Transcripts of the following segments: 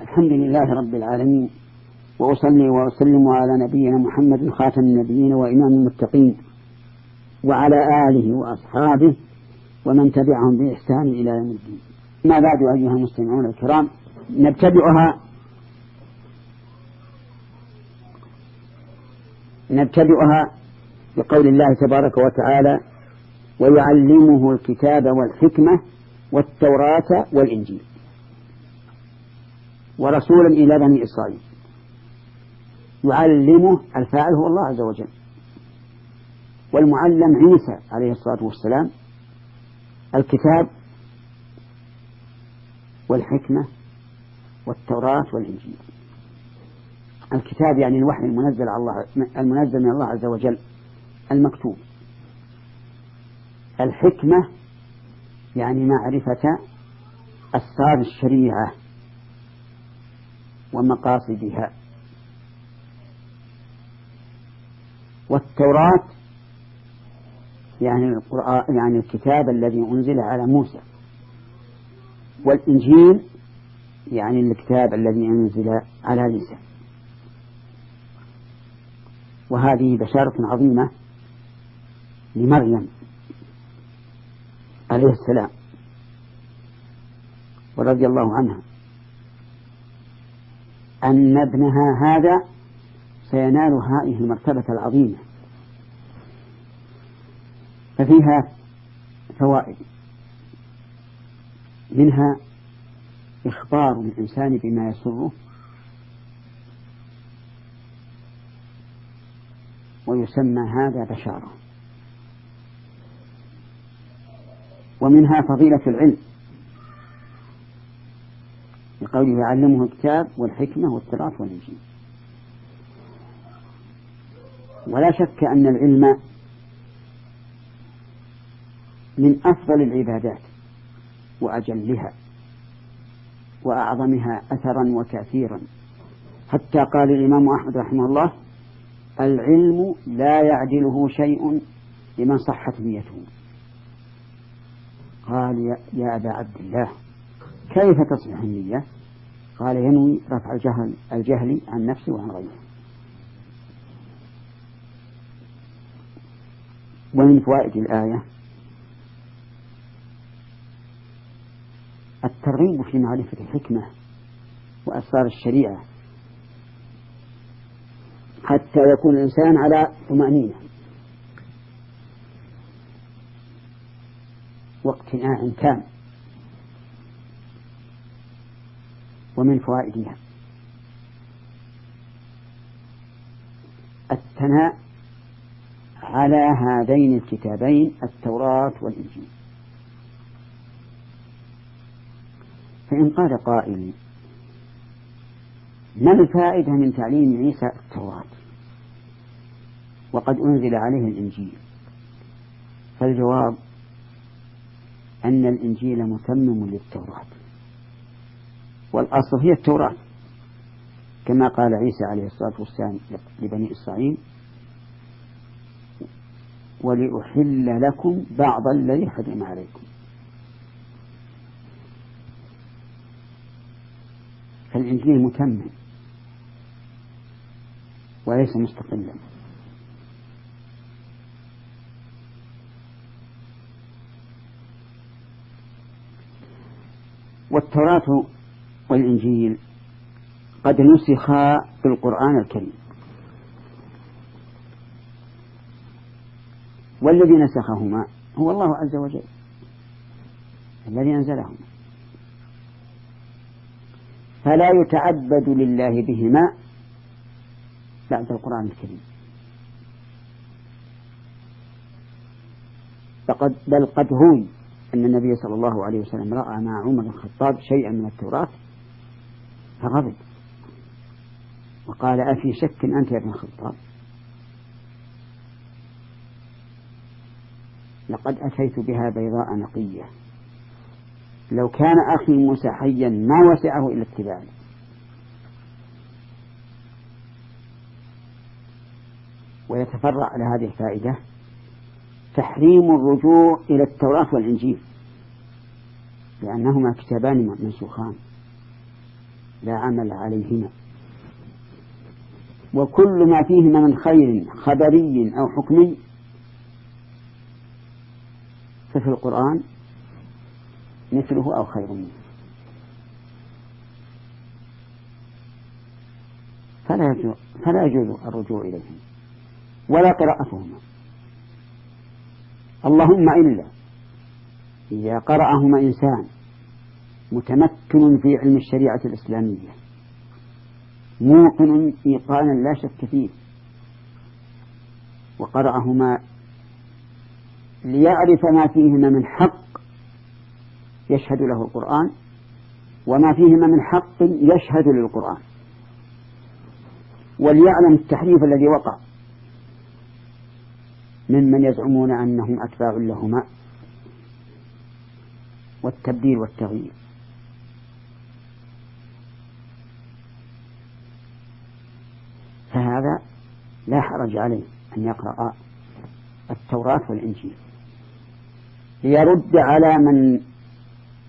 الحمد لله رب العالمين وأصلي وأسلم على نبينا محمد خاتم النبيين وإمام المتقين وعلى آله وأصحابه ومن تبعهم بإحسان إلى يوم الدين. ما بعد أيها المستمعون الكرام نبتدئها نبتدئها بقول الله تبارك وتعالى ويعلمه الكتاب والحكمة والتوراة والإنجيل. ورسولا إلى بني إسرائيل. يعلمه الفاعل هو الله عز وجل. والمعلم عيسى عليه الصلاة والسلام الكتاب والحكمة والتوراة والإنجيل. الكتاب يعني الوحي المنزل على الله المنزل من الله عز وجل المكتوب. الحكمة يعني معرفة أسرار الشريعة. ومقاصدها. والتوراة يعني القرآن يعني الكتاب الذي أنزل على موسى. والإنجيل يعني الكتاب الذي أنزل على عيسى. وهذه بشارة عظيمة لمريم عليه السلام ورضي الله عنها. أن ابنها هذا سينال هذه المرتبة العظيمة. ففيها فوائد. منها إخبار الإنسان بما يسره ويسمى هذا بشارة. ومنها فضيلة العلم. بقوله يعلمه الكتاب والحكمة والتراث والإنجيل. ولا شك أن العلم من أفضل العبادات وأجلها وأعظمها أثرا وتأثيرا. حتى قال الإمام أحمد رحمه الله العلم لا يعدله شيء لمن صحت نيته. قال يا أبا عبد الله كيف تصلح النية؟ قال ينوي رفع الجهل الجهل عن نفسه وعن غيره. ومن فوائد الآية الترغيب في معرفة الحكمة وأسرار الشريعة. حتى يكون الإنسان على طمأنينة. واقتناع تام. ومن فوائدها. الثناء على هذين الكتابين التوراة والإنجيل. فإن قال قائل ما الفائدة من تعليم عيسى التوراة؟ وقد أنزل عليه الإنجيل. فالجواب أن الإنجيل متمم للتوراة. والأصل هي التوراة. كما قال عيسى عليه الصلاة والسلام لبني إسرائيل ولأحل لكم بعض الذي حرم عليكم. فالإنجيل متمم وليس مستقلا. والتوراة والإنجيل قد نسخا في القرآن الكريم. والذي نسخهما هو الله عز وجل. الذي أنزلهما. فلا يتعبد لله بهما بعد القرآن الكريم. فقد بل قد روي أن النبي صلى الله عليه وسلم رأى مع عمر الخطاب شيئا من التوراة فغضب وقال أفي شك أنت يا ابن الخطاب؟ لقد أتيت بها بيضاء نقية. لو كان أخي موسى حيا ما وسعه إلا اتباعي ويتفرع على هذه الفائدة تحريم الرجوع إلى التوراة والإنجيل لأنهما كتابان منسوخان. لا عمل عليهما. وكل ما فيهما من خير خبري أو حكمي ففي القرآن مثله أو خير منه. فلا يجوز, فلا يجوز الرجوع إليهم ولا قراءتهما. اللهم إلا إذا قرأهما إنسان متمكن في علم الشريعة الإسلامية. موقن إيقانا لا شك فيه. وقرأهما ليعرف ما فيهما من حق يشهد له القرآن وما فيهما من حق يشهد للقرآن. وليعلم التحريف الذي وقع ممن يزعمون أنهم أتباع لهما والتبديل والتغيير. فهذا لا حرج عليه أن يقرأ التوراة والإنجيل. ليرد على من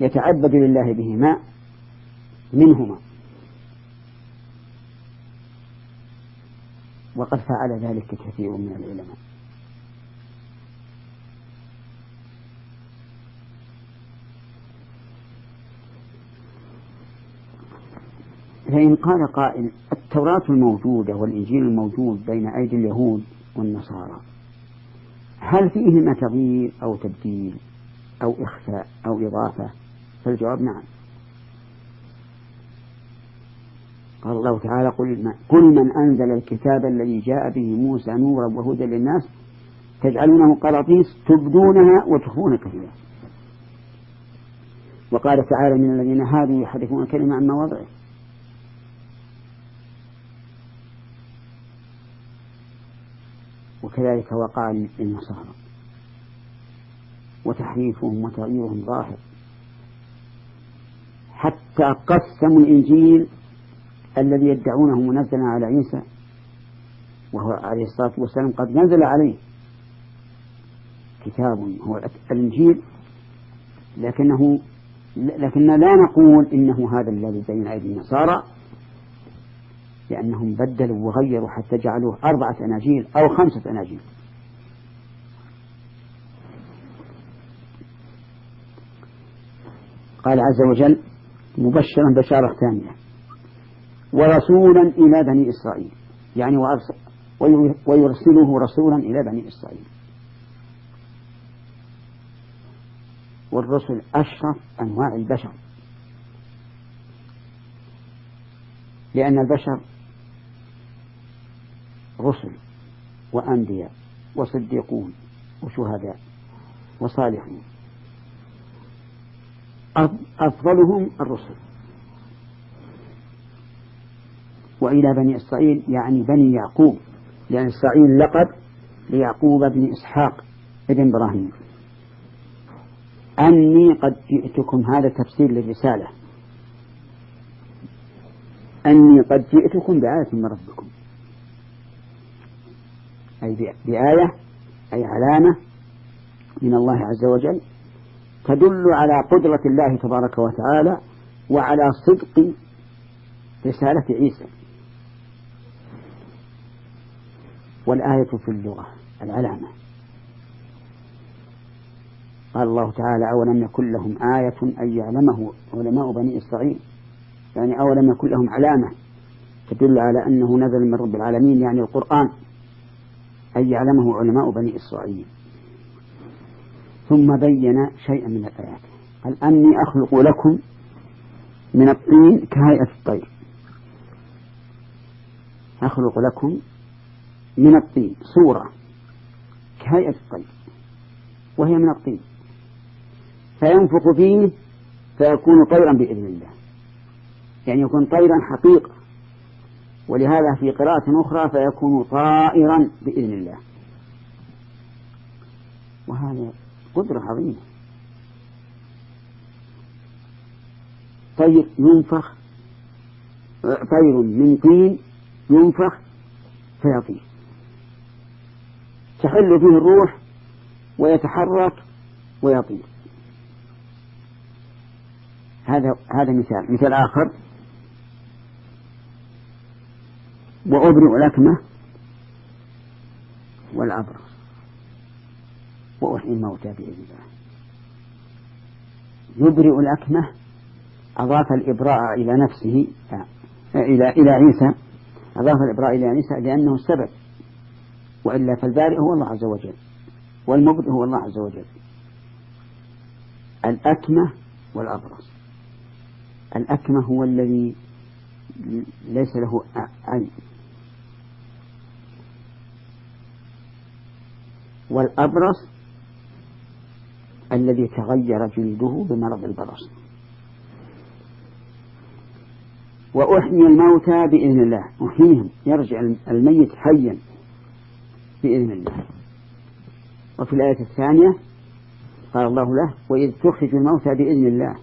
يتعبد لله بهما منهما. وقد فعل ذلك كثير من العلماء. فإن قال قائل التوراة الموجودة والإنجيل الموجود بين أيدي اليهود والنصارى هل فيهما تغيير أو تبديل أو إخفاء أو إضافة؟ فالجواب نعم. قال الله تعالى قل, قل من أنزل الكتاب الذي جاء به موسى نورا وهدى للناس تجعلونه قراطيس تبدونها وتخفون كثيرا. وقال تعالى من الذين هادوا يحرفون الكلمة عن مواضعه. وكذلك وقع للنصارى. وتحريفهم وتغييرهم ظاهر. حتى قسموا الإنجيل الذي يدعونه منزلا على عيسى وهو عليه الصلاة والسلام قد نزل عليه كتاب هو الإنجيل. لكنه لكننا لا نقول إنه هذا الذي بين أيدي النصارى. لأنهم بدلوا وغيروا حتى جعلوه أربعة أناجيل أو خمسة أناجيل. قال عز وجل مبشرا بشارة ثانية. ورسولا إلى بني إسرائيل. يعني ويرسله رسولا إلى بني إسرائيل. والرسل أشرف أنواع البشر. لأن البشر رسل وأنبياء وصديقون وشهداء وصالحون. أفضلهم الرسل. وإلى بني إسرائيل يعني بني يعقوب. لأن إسرائيل لقب ليعقوب بن إسحاق ابن إبراهيم. أني قد جئتكم هذا تفسير للرسالة. أني قد جئتكم بآية من ربكم. أي بآية أي علامة من الله عز وجل تدل على قدرة الله تبارك وتعالى وعلى صدق رسالة عيسى. والآية في اللغة العلامة. قال الله تعالى أولم يكن لهم آية أن يعلمه علماء بني إسرائيل؟ يعني أولم يكن لهم علامة تدل على أنه نزل من رب العالمين يعني القرآن. أن يعلمه علماء بني إسرائيل. ثم بين شيئا من الآيات. قال أني أخلق لكم من الطين كهيئة الطير. أخلق لكم من الطين صورة كهيئة الطير وهي من الطين. فينفخ فيه فيكون طيرا بإذن الله. يعني يكون طيرا حقيقة. ولهذا في قراءة أخرى فيكون طائرا بإذن الله. وهذا قدرة عظيمة. طير ينفخ طير من طين ينفخ فيطير. تحل فيه الروح ويتحرك ويطير. هذا هذا مثال. مثال آخر. وأبرئ الأكمة والأبرص وأحيي الموتى بإذن الله. يبرئ الأكمة أضاف الإبراء إلى نفسه إلى إلى عيسى أضاف الإبراء إلى عيسى لأنه السبب. وإلا فالبارئ هو الله عز وجل والمبرئ هو الله عز وجل. الأكمة والأبرص الأكمة هو الذي ليس له عين والأبرص الذي تغير جلده بمرض البرص. وأحيي الموتى بإذن الله. أحييهم. يرجع الميت حيا بإذن الله. وفي الآية الثانية قال الله له وإذ تخرج الموتى بإذن الله.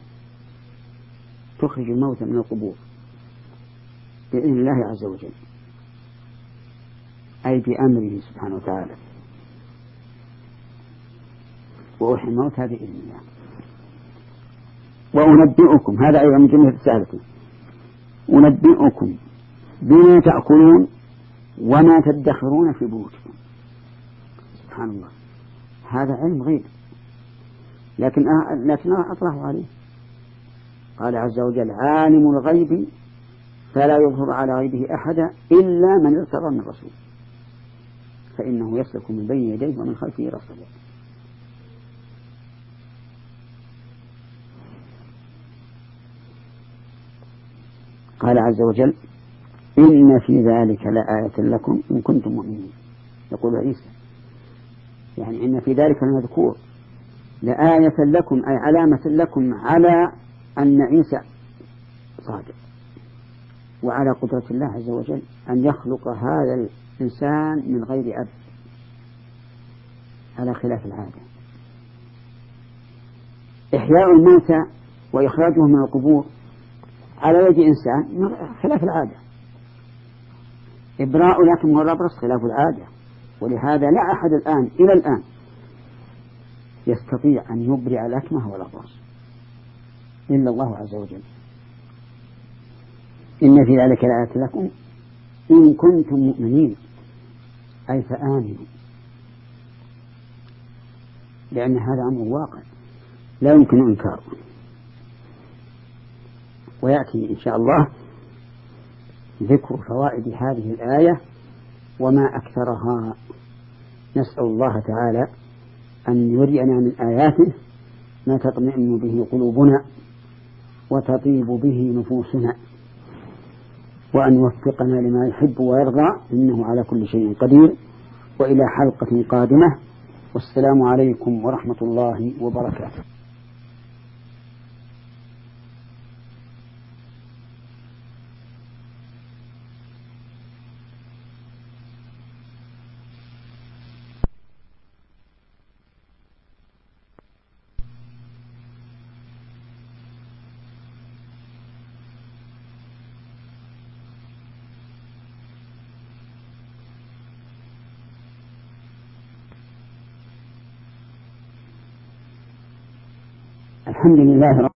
تخرج الموتى من القبور بإذن الله عز وجل. أي بأمره سبحانه وتعالى. وأحيي الموتى بإذن الله وأنبئكم هذا أيضا من جملة رسالته أنبئكم بما تأكلون وما تدخرون في بيوتكم. سبحان الله. هذا علم غيب. لكن لكن أطرحه عليه. قال عز وجل عالم الغيب فلا يظهر على غيبه أحدا إلا من ارتضى من رسول. فإنه يسلك من بين يديه ومن خلفه رصدا قال عز وجل إن في ذلك لآية لكم إن كنتم مؤمنين. يقول عيسى يعني إن في ذلك المذكور لآية لكم أي علامة لكم على أن عيسى صادق. وعلى قدرة الله عز وجل أن يخلق هذا الإنسان من غير أب. على خلاف العادة. إحياء الموتى وإخراجهم من القبور على يد إنسان خلاف العادة. إبراء لكن والأبرص خلاف العادة. ولهذا لا أحد الآن إلى الآن يستطيع أن يبرع الأكمه والأبرص إلا الله عز وجل. إن في ذلك لآية لكم. إن كنتم مؤمنين أي فآمنوا. لأن هذا أمر واقع. لا يمكن إنكاره. ويأتي إن شاء الله ذكر فوائد هذه الآية وما أكثرها. نسأل الله تعالى أن يرينا من آياته ما تطمئن به قلوبنا وتطيب به نفوسنا وأن يوفقنا لما يحب ويرضى إنه على كل شيء قدير. وإلى حلقة قادمة والسلام عليكم ورحمة الله وبركاته. الحمد لله رب